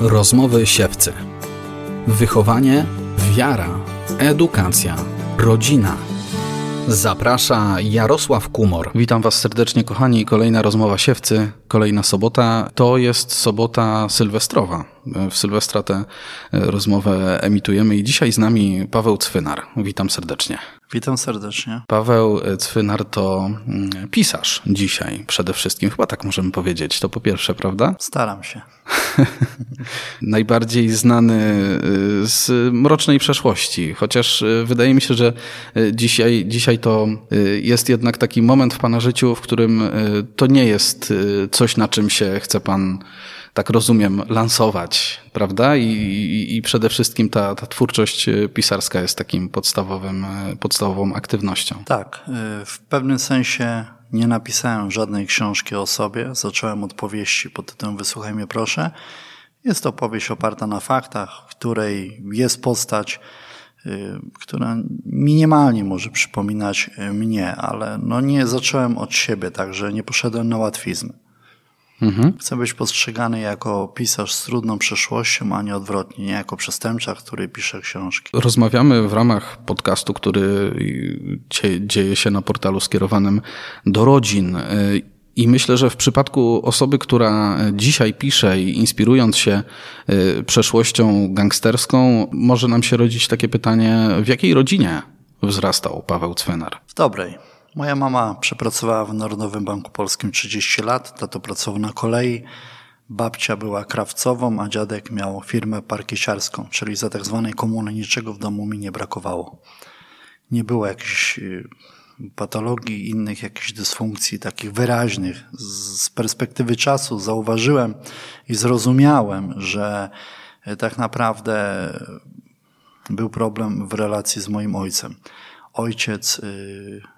Rozmowy siewcy. Wychowanie, wiara, edukacja, rodzina. Zaprasza Jarosław Kumor. Witam Was serdecznie, kochani. Kolejna rozmowa siewcy, kolejna sobota. To jest sobota sylwestrowa. W Sylwestra tę rozmowę emitujemy i dzisiaj z nami Paweł Cwynar. Witam serdecznie. Witam serdecznie. Paweł Cwynar to mm, pisarz dzisiaj przede wszystkim, chyba tak możemy powiedzieć. To po pierwsze, prawda? Staram się. Najbardziej znany y, z mrocznej przeszłości, chociaż y, wydaje mi się, że y, dzisiaj, dzisiaj to jest jednak taki moment w Pana życiu, w którym to nie jest coś, na czym się chce Pan tak rozumiem, lansować, prawda? I, i, i przede wszystkim ta, ta twórczość pisarska jest takim podstawowym, podstawową aktywnością. Tak, w pewnym sensie nie napisałem żadnej książki o sobie. Zacząłem od powieści pod tytułem Wysłuchaj mnie proszę. Jest to powieść oparta na faktach, w której jest postać, która minimalnie może przypominać mnie, ale no nie zacząłem od siebie, także nie poszedłem na łatwizny. Mhm. Chcę być postrzegany jako pisarz z trudną przeszłością, a nie odwrotnie, nie jako przestępca, który pisze książki. Rozmawiamy w ramach podcastu, który dzieje się na portalu skierowanym do rodzin. I myślę, że w przypadku osoby, która dzisiaj pisze i inspirując się y, przeszłością gangsterską, może nam się rodzić takie pytanie, w jakiej rodzinie wzrastał Paweł Cwenar? W dobrej. Moja mama przepracowała w Narodowym Banku Polskim 30 lat, tato pracował na kolei. Babcia była krawcową, a dziadek miał firmę parkieciarską, czyli za tak zwanej komuny niczego w domu mi nie brakowało. Nie było jakichś y, patologii, innych jakichś dysfunkcji takich wyraźnych. Z perspektywy czasu zauważyłem i zrozumiałem, że y, tak naprawdę był problem w relacji z moim ojcem. Ojciec y,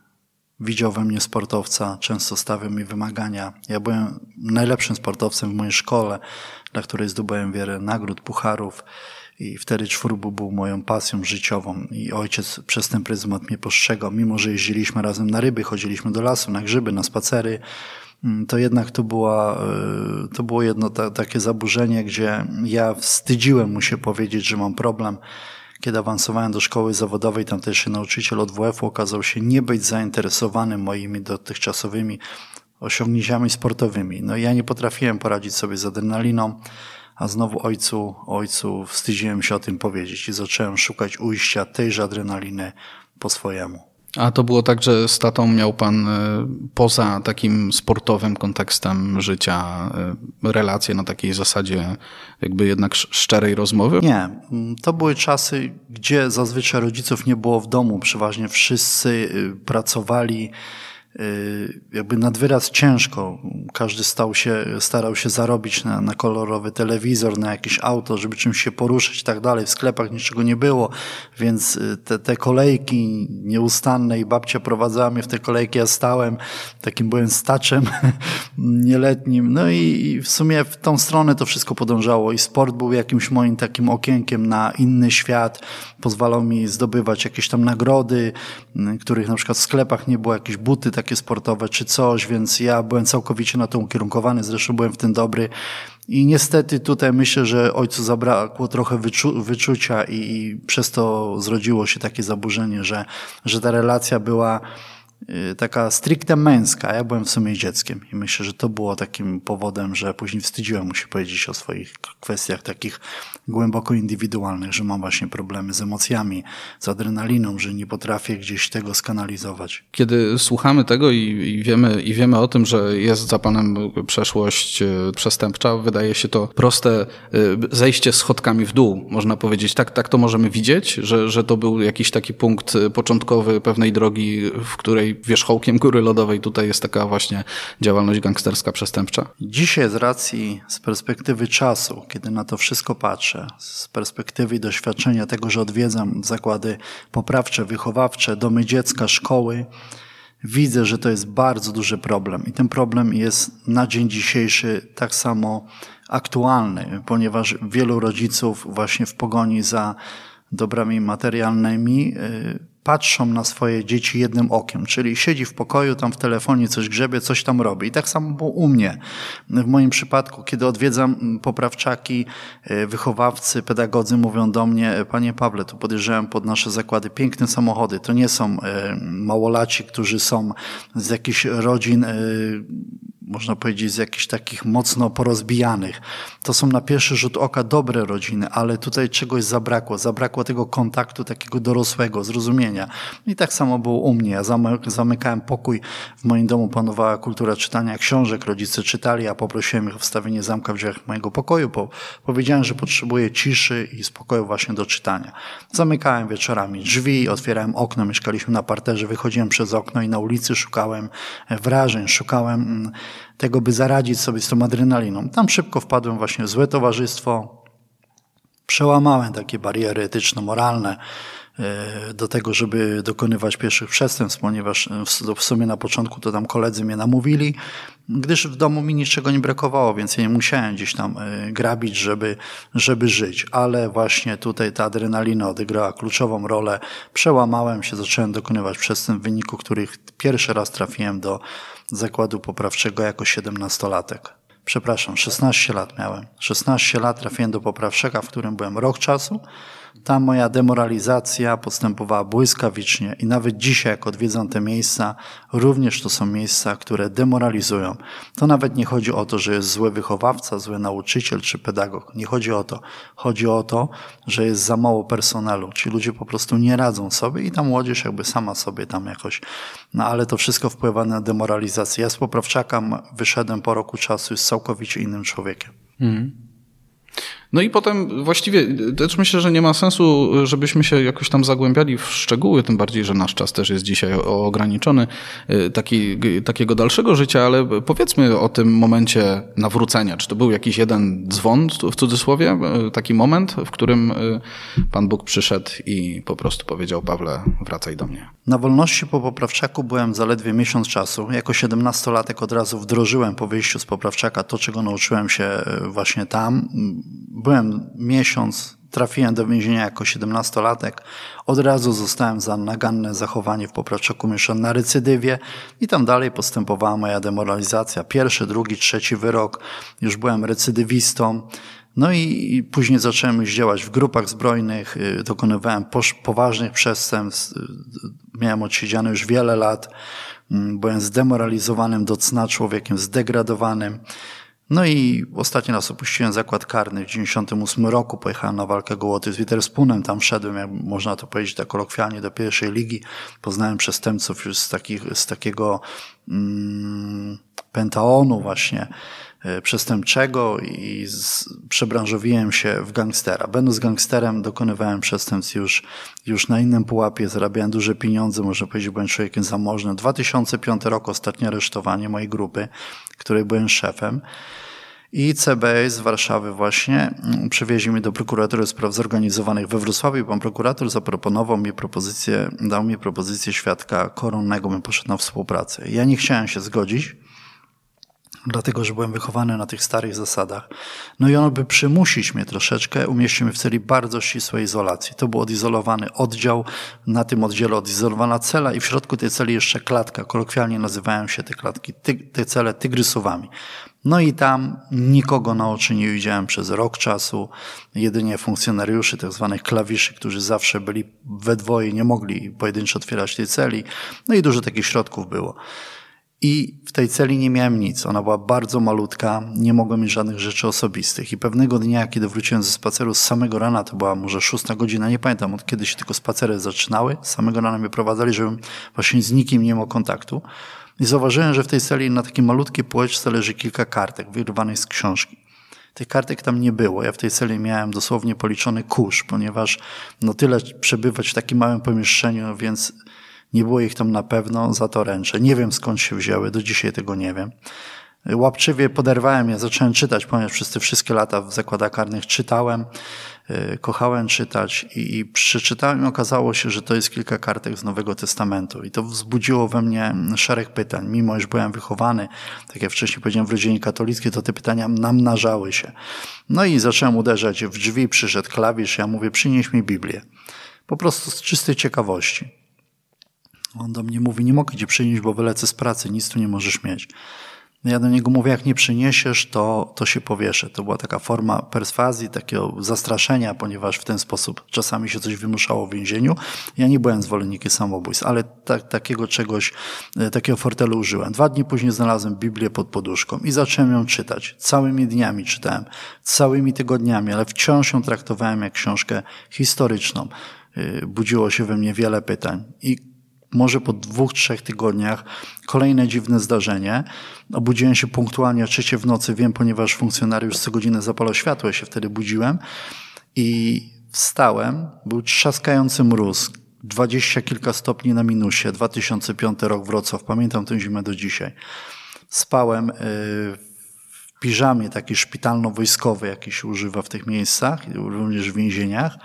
widział we mnie sportowca, często stawiał mi wymagania. Ja byłem najlepszym sportowcem w mojej szkole, dla której zdobyłem wiele nagród, pucharów i wtedy czwórbu był moją pasją życiową i ojciec przez ten pryzmat mnie postrzegał. Mimo, że jeździliśmy razem na ryby, chodziliśmy do lasu, na grzyby, na spacery, mm, to jednak to, była, e, to było jedno takie zaburzenie, gdzie ja wstydziłem mu się powiedzieć, że mam problem kiedy awansowałem do szkoły zawodowej, tamtejszy nauczyciel od WF-u okazał się nie być zainteresowany moimi dotychczasowymi osiągnięciami sportowymi. No ja nie potrafiłem poradzić sobie z adrenaliną, a znowu ojcu, ojcu wstydziłem się o tym powiedzieć i zacząłem szukać ujścia tejże adrenaliny po swojemu. A to było tak, że z tatą miał pan e, poza takim sportowym kontekstem życia e, relacje na takiej zasadzie jakby jednak szczerej rozmowy? Nie. To były czasy, gdzie zazwyczaj rodziców nie było w domu. Przeważnie wszyscy y, pracowali jakby nad wyraz ciężko. Każdy stał się, starał się zarobić na, na kolorowy telewizor, na jakieś auto, żeby czymś się poruszyć i tak dalej. W sklepach niczego nie było, więc y, te, te kolejki nieustanne i babcia prowadzała mnie w te kolejki, ja stałem, takim byłem staczem nieletnim. No i, i w sumie w tą stronę to wszystko podążało i sport był jakimś moim takim okienkiem na inny świat, pozwalał mi zdobywać jakieś tam nagrody, y, których na przykład w sklepach nie było, jakieś buty takie sportowe czy coś, więc ja byłem całkowicie na to ukierunkowany, zresztą byłem w tym dobry. I niestety tutaj myślę, że ojcu zabrakło trochę wyczu wyczucia i, i przez to zrodziło się takie zaburzenie, że, że ta relacja była taka stricte męska. Ja byłem w sumie dzieckiem i myślę, że to było takim powodem, że później wstydziłem mu się powiedzieć o swoich kwestiach takich głęboko indywidualnych, że mam właśnie problemy z emocjami, z adrenaliną, że nie potrafię gdzieś tego skanalizować. Kiedy słuchamy tego i, i wiemy, i wiemy o tym, że jest za panem przeszłość y, przestępcza, wydaje się to proste y, zejście schodkami w dół, można powiedzieć. Tak, tak to możemy widzieć, że, że to był jakiś taki punkt początkowy pewnej drogi, w której wierzchołkiem góry lodowej tutaj jest taka właśnie działalność gangsterska przestępcza? Dzisiaj z racji, z perspektywy czasu, kiedy na to wszystko patrzę, z perspektywy doświadczenia tego, że odwiedzam zakłady poprawcze, wychowawcze, domy dziecka, szkoły, widzę, że to jest bardzo duży problem i ten problem jest na dzień dzisiejszy tak samo aktualny, ponieważ wielu rodziców właśnie w pogoni za dobrami materialnymi y, patrzą na swoje dzieci jednym okiem, czyli siedzi w pokoju, tam w telefonie coś grzebie, coś tam robi. I tak samo było u mnie. W moim przypadku, kiedy odwiedzam poprawczaki, e, wychowawcy, pedagodzy mówią do mnie, e, panie Pawle, tu podjeżdżałem pod nasze zakłady piękne samochody. To nie są e, małolaci, którzy są z jakichś rodzin można powiedzieć, z jakichś takich mocno porozbijanych. To są na pierwszy rzut oka dobre rodziny, ale tutaj czegoś zabrakło. Zabrakło tego kontaktu takiego dorosłego, zrozumienia. I tak samo było u mnie. Ja zamykałem pokój. W moim domu panowała kultura czytania książek. Rodzice czytali, a poprosiłem ich o wstawienie zamka w drzwiach mojego pokoju, bo powiedziałem, że potrzebuję ciszy i spokoju właśnie do czytania. Zamykałem wieczorami drzwi, otwierałem okno, mieszkaliśmy na parterze, wychodziłem przez okno i na ulicy szukałem wrażeń, szukałem mm, tego, by zaradzić sobie z tą adrenaliną. Tam szybko wpadłem właśnie w złe towarzystwo, przełamałem takie bariery etyczno-moralne do tego, żeby dokonywać pierwszych przestępstw, ponieważ w sumie na początku to tam koledzy mnie namówili, gdyż w domu mi niczego nie brakowało, więc ja nie musiałem gdzieś tam e, grabić, żeby, żeby żyć. Ale właśnie tutaj ta adrenalina odegrała kluczową rolę. Przełamałem się, zacząłem dokonywać przestępstw, w wyniku których pierwszy raz trafiłem do zakładu poprawczego jako siedemnastolatek. Przepraszam, 16 lat miałem. 16 lat trafiłem do poprawczego, w którym byłem rok czasu ta moja demoralizacja postępowała błyskawicznie i nawet dzisiaj, jak odwiedzam te miejsca, również to są miejsca, które demoralizują. To nawet nie chodzi o to, że jest zły wychowawca, zły nauczyciel czy pedagog. Nie chodzi o to. Chodzi o to, że jest za mało personelu. Ci ludzie po prostu nie radzą sobie i ta młodzież jakby sama sobie tam jakoś. No ale to wszystko wpływa na demoralizację. Ja z poprawczaka wyszedłem po roku czasu z całkowicie innym człowiekiem. Mm. No i potem właściwie też myślę, że nie ma sensu, żebyśmy się jakoś tam zagłębiali w szczegóły, tym bardziej, że nasz czas też jest dzisiaj ograniczony y, taki, takiego dalszego życia, ale powiedzmy o tym momencie nawrócenia. Czy to był jakiś jeden dzwon w cudzysłowie, y, taki moment, w którym y, Pan Bóg przyszedł i po prostu powiedział Pawle, wracaj do mnie. Na wolności po poprawczaku byłem zaledwie miesiąc czasu. Jako siedemnastolatek od razu wdrożyłem po wyjściu z poprawczaka to, czego nauczyłem się właśnie tam byłem miesiąc, trafiłem do więzienia jako siedemnastolatek. Od razu zostałem za naganne zachowanie w poprawczaku mieszan na recydywie i tam dalej postępowała moja demoralizacja. Pierwszy, drugi, trzeci wyrok. Już byłem recydywistą. No i później zacząłem już działać w grupach zbrojnych, y, dokonywałem poważnych przestępstw, y, miałem odsiedziane już wiele lat, mm, byłem zdemoralizowanym do cna człowiekiem, zdegradowanym. No i ostatni raz opuściłem zakład karny w 98 roku. Pojechałem na walkę gołoty z Witherspunem. Tam wszedłem, jak można to powiedzieć tak kolokwialnie, do pierwszej ligi. Poznałem przestępców już z, takich, z takiego mm, pentaonu właśnie e, przestępczego i z, przebranżowiłem się w gangstera. Będąc gangsterem dokonywałem przestępstw już, już na innym pułapie, zarabiałem duże pieniądze, można powiedzieć, byłem człowiekiem zamożnym. 2005 rok, ostatnie aresztowanie mojej grupy, której byłem szefem. I CBA z Warszawy właśnie mm, przywieźli mnie do prokuratury spraw zorganizowanych we Wrocławiu pan prokurator zaproponował mi propozycję, dał mi propozycję świadka koronnego, bym poszedł na współpracę. Ja nie chciałem się zgodzić, dlatego że byłem wychowany na tych starych zasadach. No i on by przymusić mnie troszeczkę, umieścił mnie w celi bardzo ścisłej izolacji. To był odizolowany oddział, na tym oddziale odizolowana cela i w środku tej celi jeszcze klatka. Kolokwialnie nazywają się te klatki, ty, te cele tygrysowami. No i tam nikogo na oczy nie widziałem przez rok czasu, jedynie funkcjonariuszy, tak zwanych klawiszy, którzy zawsze byli we dwoje, nie mogli pojedynczo otwierać tej celi. No i dużo takich środków było. I w tej celi nie miałem nic. Ona była bardzo malutka, nie mogłem mieć żadnych rzeczy osobistych. I pewnego dnia, kiedy wróciłem ze spaceru z samego rana, to była może szósta godzina, nie pamiętam od kiedy się tylko spacery zaczynały, z samego rana mnie prowadzali, żebym właśnie z nikim nie miał kontaktu. I zauważyłem, że w tej celi na takiej malutkiej półeczce leży kilka kartek wyrwanych z książki. Tych kartek tam nie było. Ja w tej celi miałem dosłownie policzony kurz, ponieważ no tyle przebywać w takim małym pomieszczeniu, więc nie było ich tam na pewno, za to ręczę. Nie wiem skąd się wzięły, do dzisiaj tego nie wiem. Łapczywie poderwałem je, zacząłem czytać, ponieważ przez te wszystkie lata w zakładach karnych czytałem, y, kochałem czytać i, i przeczytałem i okazało się, że to jest kilka kartek z Nowego Testamentu i to wzbudziło we mnie szereg pytań. Mimo, iż byłem wychowany, tak jak wcześniej powiedziałem, w rodzinie katolickiej, to te pytania namnażały się. No i zacząłem uderzać w drzwi, przyszedł klawisz, ja mówię, przynieś mi Biblię. Po prostu z czystej ciekawości. On do mnie mówi, nie mogę cię przynieść, bo wylecę z pracy, nic tu nie możesz mieć. Ja do niego mówię, jak nie przyniesiesz, to, to się powieszę. To była taka forma perswazji, takiego zastraszenia, ponieważ w ten sposób czasami się coś wymuszało w więzieniu. Ja nie byłem zwolennikiem samobójstw, ale tak, takiego czegoś, e, takiego fortelu użyłem. Dwa dni później znalazłem Biblię pod poduszką i zacząłem ją czytać. Całymi dniami czytałem, całymi tygodniami, ale wciąż ją traktowałem jak książkę historyczną. E, budziło się we mnie wiele pytań. I może po dwóch, trzech tygodniach kolejne dziwne zdarzenie. Obudziłem się punktualnie o trzeciej w nocy, wiem, ponieważ funkcjonariusz co godzinę zapalał światło, ja się wtedy budziłem i wstałem, był trzaskający mróz, dwadzieścia kilka stopni na minusie, 2005 rok Wrocław, pamiętam tę zimę do dzisiaj. Spałem y, w piżamie takiej szpitalno-wojskowej, jaki się używa w tych miejscach, również w więzieniach.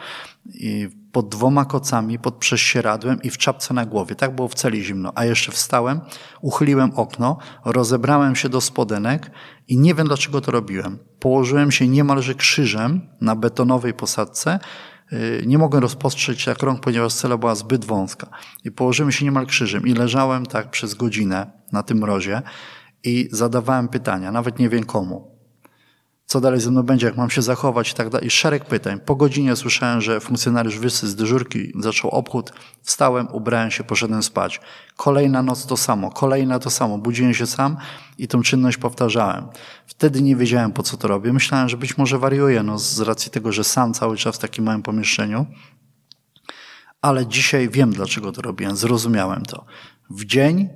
I pod dwoma kocami, pod prześcieradłem i w czapce na głowie. Tak było w celi zimno. A jeszcze wstałem, uchyliłem okno, rozebrałem się do spodenek i nie wiem dlaczego to robiłem. Położyłem się niemalże krzyżem na betonowej posadce. Y, nie mogłem rozpostrzeć jak rąk, ponieważ cela była zbyt wąska. I położyłem się niemal krzyżem i leżałem tak przez godzinę na tym mrozie i zadawałem pytania, nawet nie wiem komu co dalej ze mną będzie, jak mam się zachować i tak dalej. I szereg pytań. Po godzinie słyszałem, że funkcjonariusz wysy z dyżurki zaczął obchód. Wstałem, ubrałem się, poszedłem spać. Kolejna noc to samo, kolejna to samo. Budziłem się sam i tą czynność powtarzałem. Wtedy nie wiedziałem, po co to robię. Myślałem, że być może wariuję, no, z racji tego, że sam cały czas w takim małym pomieszczeniu. Ale dzisiaj wiem, dlaczego to robiłem. Zrozumiałem to. W dzień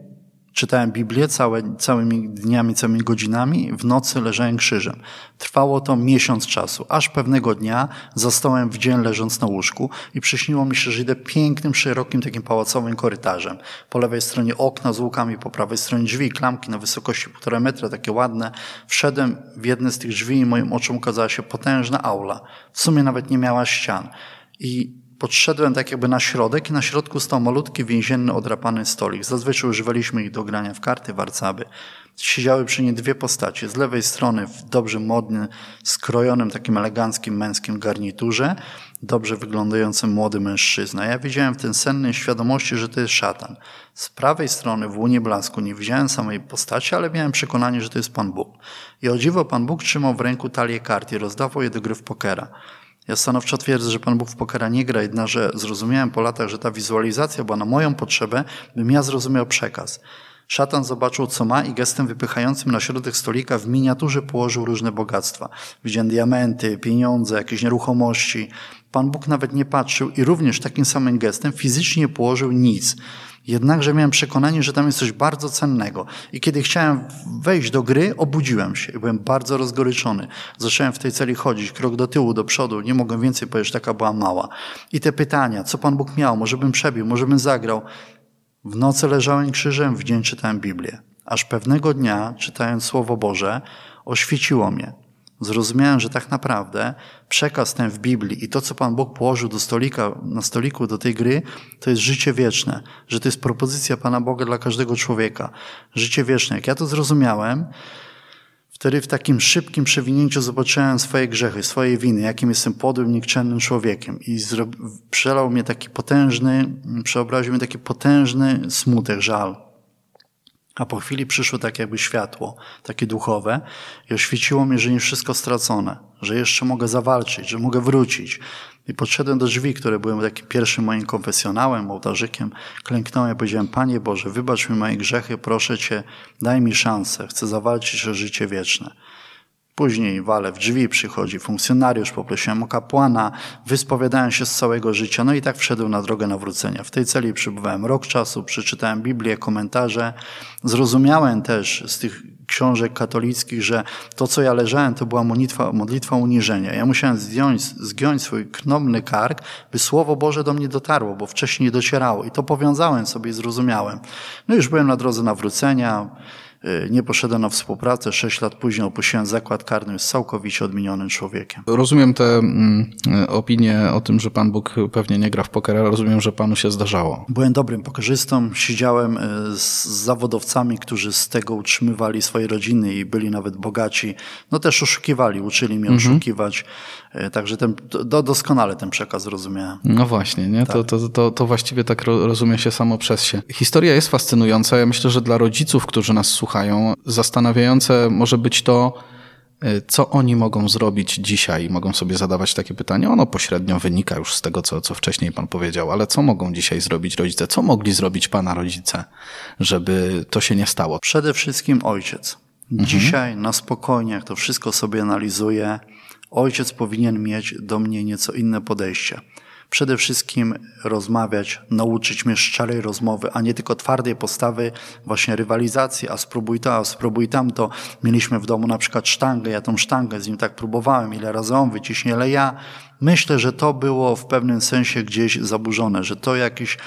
Czytałem Biblię całe, całymi dniami, całymi godzinami, w nocy leżałem krzyżem. Trwało to miesiąc czasu, aż pewnego dnia zastałem w dzień leżąc na łóżku i przyśniło mi się, że idę pięknym, szerokim, takim pałacowym korytarzem. Po lewej stronie okna z łukami, po prawej stronie drzwi, klamki na wysokości półtora metra, takie ładne. Wszedłem w jedne z tych drzwi i moim oczom ukazała się potężna aula. W sumie nawet nie miała ścian. I podszedłem tak jakby na środek i na środku stał malutki więzienny odrapany stolik. Zazwyczaj używaliśmy ich do grania w karty, warcaby. Siedziały przy niej dwie postacie. Z lewej strony w dobrze modnym, skrojonym, takim eleganckim męskim garniturze, dobrze wyglądający młody mężczyzna. Ja widziałem w tym sennej świadomości, że to jest szatan. Z prawej strony w łunie blasku nie widziałem samej postaci, ale miałem przekonanie, że to jest Pan Bóg. I o dziwo Pan Bóg trzymał w ręku talię kart i rozdawał je do gry w pokera. Ja stanowczo twierdzę, że Pan Bóg w pokera nie gra, jednak że zrozumiałem po latach, że ta wizualizacja była na moją potrzebę, bym ja zrozumiał przekaz. Szatan zobaczył, co ma i gestem wypychającym na środek stolika w miniaturze położył różne bogactwa. Widziałem diamenty, pieniądze, jakieś nieruchomości. Pan Bóg nawet nie patrzył i również takim samym gestem fizycznie położył nic. Jednakże miałem przekonanie, że tam jest coś bardzo cennego. I kiedy chciałem wejść do gry, obudziłem się i byłem bardzo rozgoryczony. Zacząłem w tej celi chodzić, krok do tyłu, do przodu. Nie mogłem więcej powiedzieć, taka była mała. I te pytania, co Pan Bóg miał, może bym przebił, może bym zagrał. W nocy leżałem krzyżem, w dzień czytałem Biblię. Aż pewnego dnia, czytając Słowo Boże, oświeciło mnie zrozumiałem, że tak naprawdę przekaz ten w Biblii i to, co Pan Bóg położył do stolika, na stoliku do tej gry, to jest życie wieczne, że to jest propozycja Pana Boga dla każdego człowieka. Życie wieczne. Jak ja to zrozumiałem, wtedy w takim szybkim przewinięciu zobaczyłem swoje grzechy, swoje winy, jakim jestem podłym, nikczemnym człowiekiem i przelał mnie taki potężny, przeobraził mnie taki potężny smutek, żal. A po chwili przyszło tak jakby światło, takie duchowe i oświeciło mnie, że nie wszystko stracone, że jeszcze mogę zawalczyć, że mogę wrócić. I podszedłem do drzwi, które były takim pierwszym moim konfesjonałem, ołtarzykiem. Klęknąłem i powiedziałem, Panie Boże, wybacz mi moje grzechy, proszę Cię, daj mi szansę, chcę zawalczyć o życie wieczne. Później wale w drzwi przychodzi funkcjonariusz, poprosiłem o kapłana, wyspowiadałem się z całego życia, no i tak wszedłem na drogę nawrócenia. W tej celi przybywałem rok czasu, przeczytałem Biblię, komentarze. Zrozumiałem też z tych książek katolickich, że to, co ja leżałem, to była modlitwa, modlitwa uniżenia. Ja musiałem zdjąć, zgiąć swój knobny kark, by Słowo Boże do mnie dotarło, bo wcześniej nie docierało. I to powiązałem sobie i zrozumiałem. No już byłem na drodze nawrócenia, nie poszedłem na współpracę, sześć lat później opuściłem zakład karny, jest całkowicie odmienionym człowiekiem. Rozumiem te mm, opinie o tym, że Pan Bóg pewnie nie gra w pokera, rozumiem, że Panu się zdarzało. Byłem dobrym pokerzystą, siedziałem y, z zawodowcami, którzy z tego utrzymywali swoje rodziny i byli nawet bogaci. No też oszukiwali, uczyli mnie mhm. oszukiwać. Y, także ten, do, doskonale ten przekaz rozumiałem. No właśnie, nie? Tak. To, to, to, to właściwie tak rozumie się samo przez się. Historia jest fascynująca. Ja myślę, że dla rodziców, którzy nas słuchają, zastanawiające może być to, y, co oni mogą zrobić dzisiaj? Mogą sobie zadawać takie pytanie. Ono pośrednio wynika już z tego, co, co wcześniej Pan powiedział, ale co mogą dzisiaj zrobić rodzice? Co mogli zrobić Pana rodzice, żeby to się nie stało? Przede wszystkim ojciec. Mhm. Dzisiaj na spokojnie, jak to wszystko sobie analizuje, ojciec powinien mieć do mnie nieco inne podejście przede wszystkim rozmawiać, nauczyć mnie szczerej rozmowy, a nie tylko twardej postawy właśnie rywalizacji, a spróbuj to, a spróbuj tamto. Mieliśmy w domu na przykład sztangę, ja tą sztangę z nim tak próbowałem, ile razy on wyciśnie, ale ja Myślę, że to było w pewnym sensie gdzieś zaburzone, że to jakiś,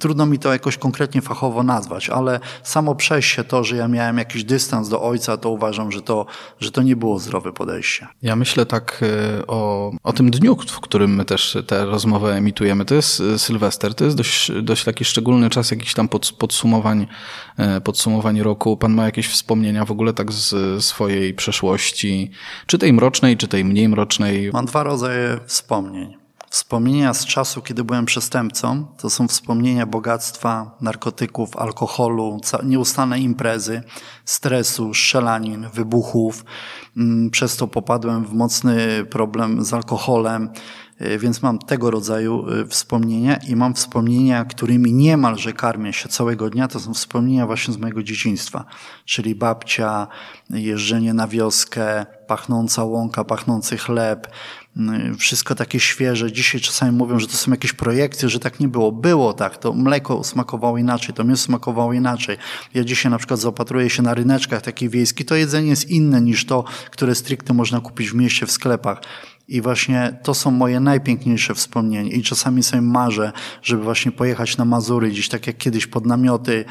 trudno mi to jakoś konkretnie fachowo nazwać, ale samo przejście to, że ja miałem jakiś dystans do ojca, to uważam, że to, że to nie było zdrowe podejście. Ja myślę tak e, o, o tym dniu, w którym my też tę rozmowę emitujemy. To jest e, Sylwester, to jest dość, dość taki szczególny czas jakichś tam pod, podsumowań, e, podsumowań roku. Pan ma jakieś wspomnienia w ogóle tak z swojej przeszłości, czy tej mrocznej, czy tej mniej mrocznej? Mam dwa rodzaje wspomnień. Wspomnienia z czasu, kiedy byłem przestępcą, to są wspomnienia bogactwa, narkotyków, alkoholu, nieustanne imprezy, stresu, strzelanin, wybuchów. Mm, przez to popadłem w mocny problem z alkoholem, y, więc mam tego rodzaju y, wspomnienia i mam wspomnienia, którymi niemalże karmię się całego dnia. To są wspomnienia właśnie z mojego dzieciństwa, czyli babcia, jeżdżenie na wioskę, pachnąca łąka, pachnący chleb, wszystko takie świeże. Dzisiaj czasami mówią, że to są jakieś projekcje, że tak nie było. Było tak, to mleko smakowało inaczej, to mięso smakowało inaczej. Ja dzisiaj na przykład zaopatruję się na ryneczkach takich wiejskich, to jedzenie jest inne niż to, które stricte można kupić w mieście, w sklepach. I właśnie to są moje najpiękniejsze wspomnienia. I czasami sobie marzę, żeby właśnie pojechać na Mazury, gdzieś tak jak kiedyś pod namioty,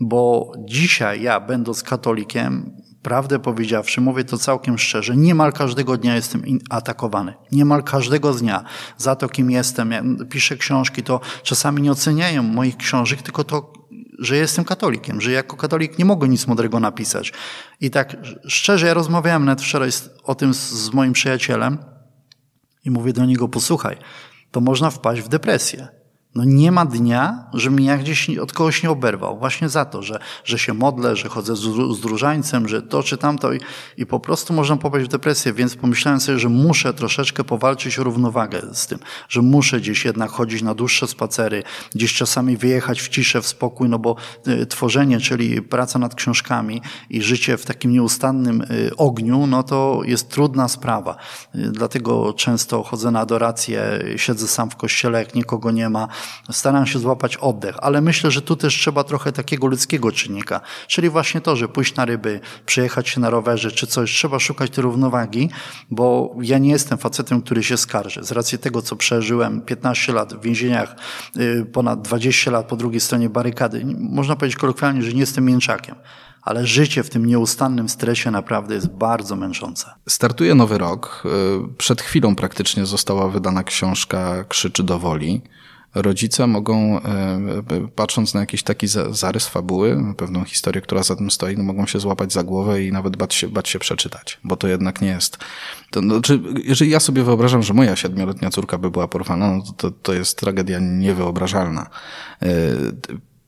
bo dzisiaj ja, będąc katolikiem, Prawdę powiedziawszy, mówię to całkiem szczerze, niemal każdego dnia jestem atakowany. Niemal każdego dnia za to, kim jestem. Ja piszę książki, to czasami nie oceniają moich książek, tylko to, że jestem katolikiem, że jako katolik nie mogę nic mądrego napisać. I tak szczerze, ja rozmawiałem nawet wczoraj o tym z, z moim przyjacielem i mówię do niego, posłuchaj, to można wpaść w depresję. No nie ma dnia, żebym ja gdzieś od kogoś nie oberwał. Właśnie za to, że, że się modlę, że chodzę z, z różańcem, że to czy tamto i, i po prostu można popaść w depresję. Więc pomyślałem sobie, że muszę troszeczkę powalczyć o równowagę z tym, że muszę gdzieś jednak chodzić na dłuższe spacery, gdzieś czasami wyjechać w ciszę, w spokój, no bo y, tworzenie, czyli praca nad książkami i życie w takim nieustannym y, ogniu, no to jest trudna sprawa. Y, dlatego często chodzę na adorację, siedzę sam w kościele, jak nikogo nie ma, staram się złapać oddech, ale myślę, że tu też trzeba trochę takiego ludzkiego czynnika, czyli właśnie to, że pójść na ryby, przejechać się na rowerze czy coś, trzeba szukać tej równowagi, bo ja nie jestem facetem, który się skarży. Z racji tego, co przeżyłem 15 lat w więzieniach, y, ponad 20 lat po drugiej stronie barykady, można powiedzieć kolokwialnie, że nie jestem mięczakiem ale życie w tym nieustannym stresie naprawdę jest bardzo męczące. Startuje nowy rok. Y, przed chwilą praktycznie została wydana książka Krzyczy do woli rodzice mogą, e, patrząc na jakiś taki zarys fabuły, pewną historię, która za tym stoi, no mogą się złapać za głowę i nawet bać się, bać się przeczytać, bo to jednak nie jest. To, no, czy, jeżeli ja sobie wyobrażam, że moja siedmioletnia córka by była porwana, no to, to jest tragedia niewyobrażalna e,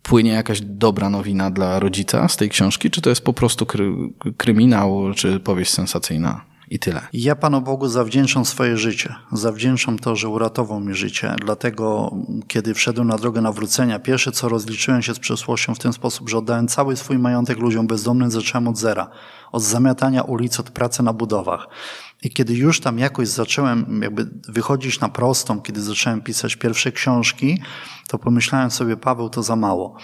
płynie jakaś dobra nowina dla rodzica z tej książki, czy to jest po prostu kry, kryminał, czy powieść sensacyjna? I tyle. Ja Panu Bogu zawdzięczam swoje życie. Zawdzięczam to, że uratował mi życie. Dlatego, kiedy wszedłem na drogę nawrócenia, pierwsze co rozliczyłem się z przeszłością w ten sposób, że oddałem cały swój majątek ludziom bezdomnym, zacząłem od zera. Od zamiatania ulic, od pracy na budowach. I kiedy już tam jakoś zacząłem jakby wychodzić na prostą, kiedy zacząłem pisać pierwsze książki, to pomyślałem sobie, Paweł, to za mało.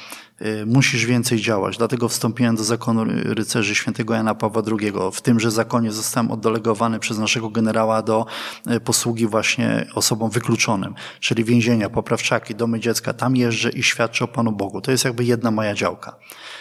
Y, musisz więcej działać. Dlatego wstąpiłem do zakonu rycerzy świętego Jana Pawła II. W tymże zakonie zostałem oddelegowany przez naszego generała do y, posługi właśnie osobom wykluczonym, czyli więzienia, poprawczaki, domy dziecka. Tam jeżdżę i świadczę o Panu Bogu. To jest jakby jedna moja działka.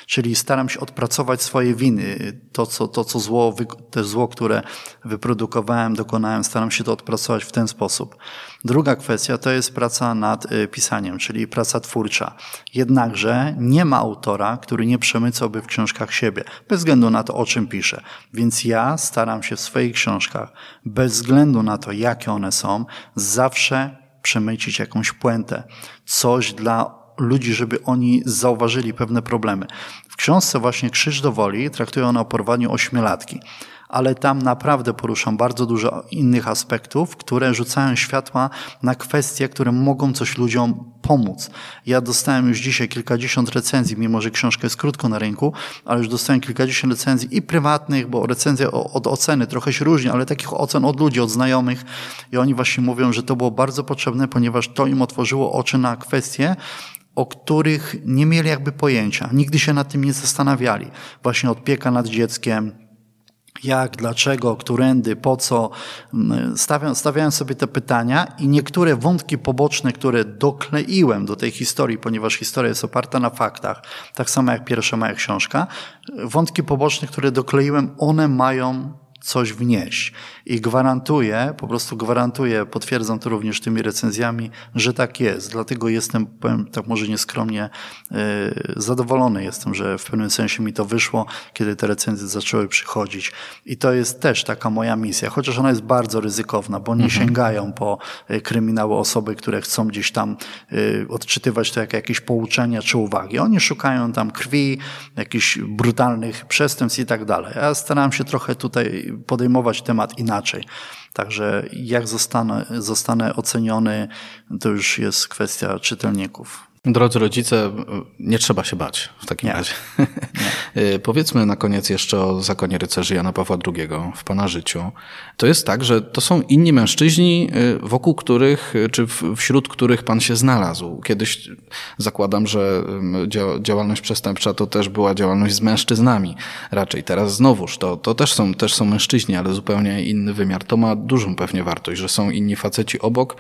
Czyli staram się odpracować swoje winy. To, co, to, co zło, te zło, które wyprodukowałem, dokonałem, staram się to odpracować w ten sposób. Druga kwestia to jest praca nad y, pisaniem, czyli praca twórcza. Jednakże nie ma autora, który nie przemycałby w książkach siebie, bez względu na to, o czym pisze. Więc ja staram się w swoich książkach, bez względu na to, jakie one są, zawsze przemycić jakąś puentę. Coś dla ludzi, żeby oni zauważyli pewne problemy. W książce właśnie Krzyż do Woli traktuje ona o porwaniu ośmiolatki ale tam naprawdę poruszam bardzo dużo innych aspektów, które rzucają światła na kwestie, które mogą coś ludziom pomóc. Ja dostałem już dzisiaj kilkadziesiąt recenzji, mimo że książka jest krótko na rynku, ale już dostałem kilkadziesiąt recenzji i prywatnych, bo recenzja od oceny trochę się różni, ale takich ocen od ludzi, od znajomych i oni właśnie mówią, że to było bardzo potrzebne, ponieważ to im otworzyło oczy na kwestie, o których nie mieli jakby pojęcia. Nigdy się nad tym nie zastanawiali. Właśnie opieka nad dzieckiem, jak, dlaczego, którędy, po co. Mm, stawiam, stawiałem sobie te pytania i niektóre wątki poboczne, które dokleiłem do tej historii, ponieważ historia jest oparta na faktach, tak samo jak pierwsza moja książka, wątki poboczne, które dokleiłem, one mają coś wnieść. I gwarantuję, po prostu gwarantuję, potwierdzam to również tymi recenzjami, że tak jest. Dlatego jestem, powiem tak może nieskromnie, yy, zadowolony jestem, że w pewnym sensie mi to wyszło, kiedy te recenzje zaczęły przychodzić. I to jest też taka moja misja, chociaż ona jest bardzo ryzykowna, bo nie mhm. sięgają po y, kryminały osoby, które chcą gdzieś tam yy, odczytywać to jak jakieś pouczenia czy uwagi. Oni szukają tam krwi, jakichś brutalnych przestępstw i tak dalej. Ja staram się trochę tutaj podejmować temat inaczej. Także jak zostanę, zostanę oceniony, to już jest kwestia czytelników. Drodzy rodzice, nie trzeba się bać w takim nie. razie. Nie. Powiedzmy na koniec jeszcze o zakonie rycerzy Jana Pawła II w Pana życiu. To jest tak, że to są inni mężczyźni, y, wokół których, y, czy wśród których Pan się znalazł. Kiedyś zakładam, że działalność przestępcza to też była działalność z mężczyznami. Raczej teraz znowuż to, to też, są, też są mężczyźni, ale zupełnie inny wymiar. To ma dużą pewnie wartość, że są inni faceci obok,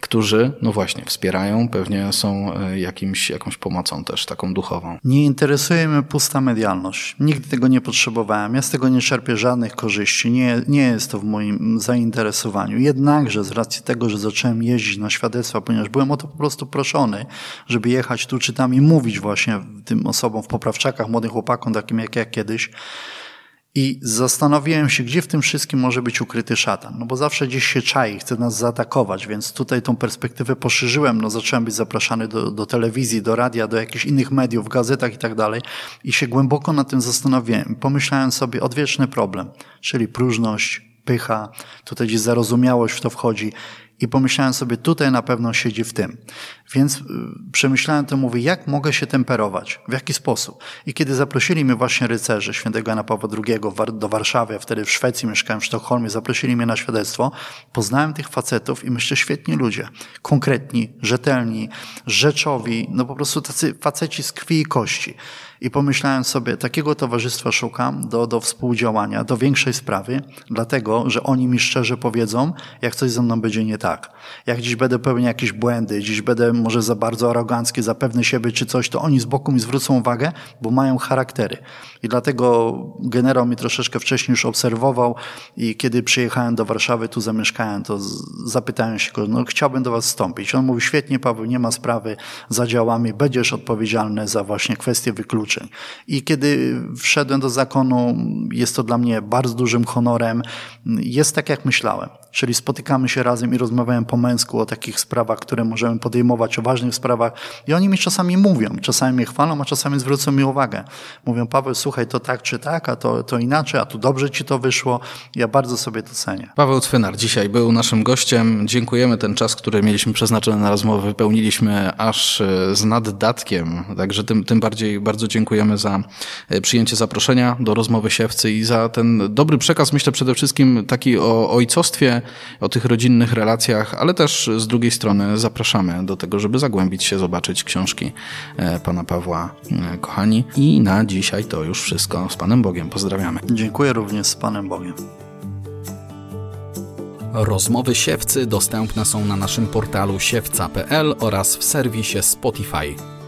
którzy, no właśnie, wspierają, pewnie są e, jakimś, jakąś pomocą też taką duchową. Nie interesuje mnie pusta medialność. Nigdy tego nie potrzebowałem. Ja z tego nie czerpię żadnych korzyści. Nie, nie jest to w moim zainteresowaniu. Jednakże z racji tego, że zacząłem jeździć na świadectwa, ponieważ byłem o to po prostu proszony, żeby jechać tu czy tam i mówić właśnie tym osobom w poprawczakach, młodym chłopakom, takim jak ja kiedyś, i zastanowiłem się, gdzie w tym wszystkim może być ukryty szatan. No bo zawsze gdzieś się czai, chce nas zaatakować, więc tutaj tą perspektywę poszerzyłem. No zacząłem być zapraszany do, do telewizji, do radia, do jakichś innych mediów, gazetach i tak dalej. I się głęboko na tym zastanowiłem. Pomyślałem sobie, odwieczny problem, czyli próżność, pycha, tutaj gdzieś zarozumiałość w to wchodzi. I pomyślałem sobie, tutaj na pewno siedzi w tym. Więc y, przemyślałem to, mówię, jak mogę się temperować? W jaki sposób? I kiedy zaprosili mnie właśnie rycerze świętego Jana Pawła II do Warszawy, a wtedy w Szwecji mieszkałem, w Sztokholmie, zaprosili mnie na świadectwo, poznałem tych facetów i myślę, świetni ludzie. Konkretni, rzetelni, rzeczowi, no po prostu tacy faceci z krwi i kości. I pomyślałem sobie, takiego towarzystwa szukam do, do współdziałania, do większej sprawy, dlatego, że oni mi szczerze powiedzą, jak coś ze mną będzie nie tak. Jak dziś będę pełnił jakieś błędy, dziś będę może za bardzo arogancki, za pewny siebie czy coś, to oni z boku mi zwrócą uwagę, bo mają charaktery. I dlatego generał mi troszeczkę wcześniej już obserwował i kiedy przyjechałem do Warszawy, tu zamieszkałem, to zapytałem się go, no chciałbym do was wstąpić. On mówi, świetnie Paweł, nie ma sprawy, zadziałamy, będziesz odpowiedzialny za właśnie kwestie I kiedy wszedłem do zakonu, jest to dla mnie bardzo dużym honorem. Jest tak, jak myślałem. Czyli spotykamy się razem i rozmawiają po męsku o takich sprawach, które możemy podejmować, o ważnych sprawach i oni mi czasami mówią, czasami mnie chwalą, a czasami zwrócą mi uwagę. Mówią, Paweł, słuchaj, to tak czy tak, a to, to inaczej, a tu dobrze ci to wyszło. Ja bardzo sobie to cenię. Paweł Cwynar dzisiaj był naszym gościem. Dziękujemy ten czas, który mieliśmy przeznaczony na rozmowę, wypełniliśmy aż e, z naddatkiem, także tym, tym bardziej bardzo dziękujemy za e, przyjęcie zaproszenia do rozmowy siewcy i za ten dobry przekaz, myślę przede wszystkim taki o ojcostwie, o tych rodzinnych relacjach, ale też z drugiej strony zapraszamy do tego, żeby zagłębić się, zobaczyć książki e, pana Pawła, kochani. I na dzisiaj to już wszystko. Z Panem Bogiem pozdrawiamy. Dziękuję również z Panem Bogiem. Rozmowy siewcy dostępne są na naszym portalu siewca.pl oraz w serwisie Spotify.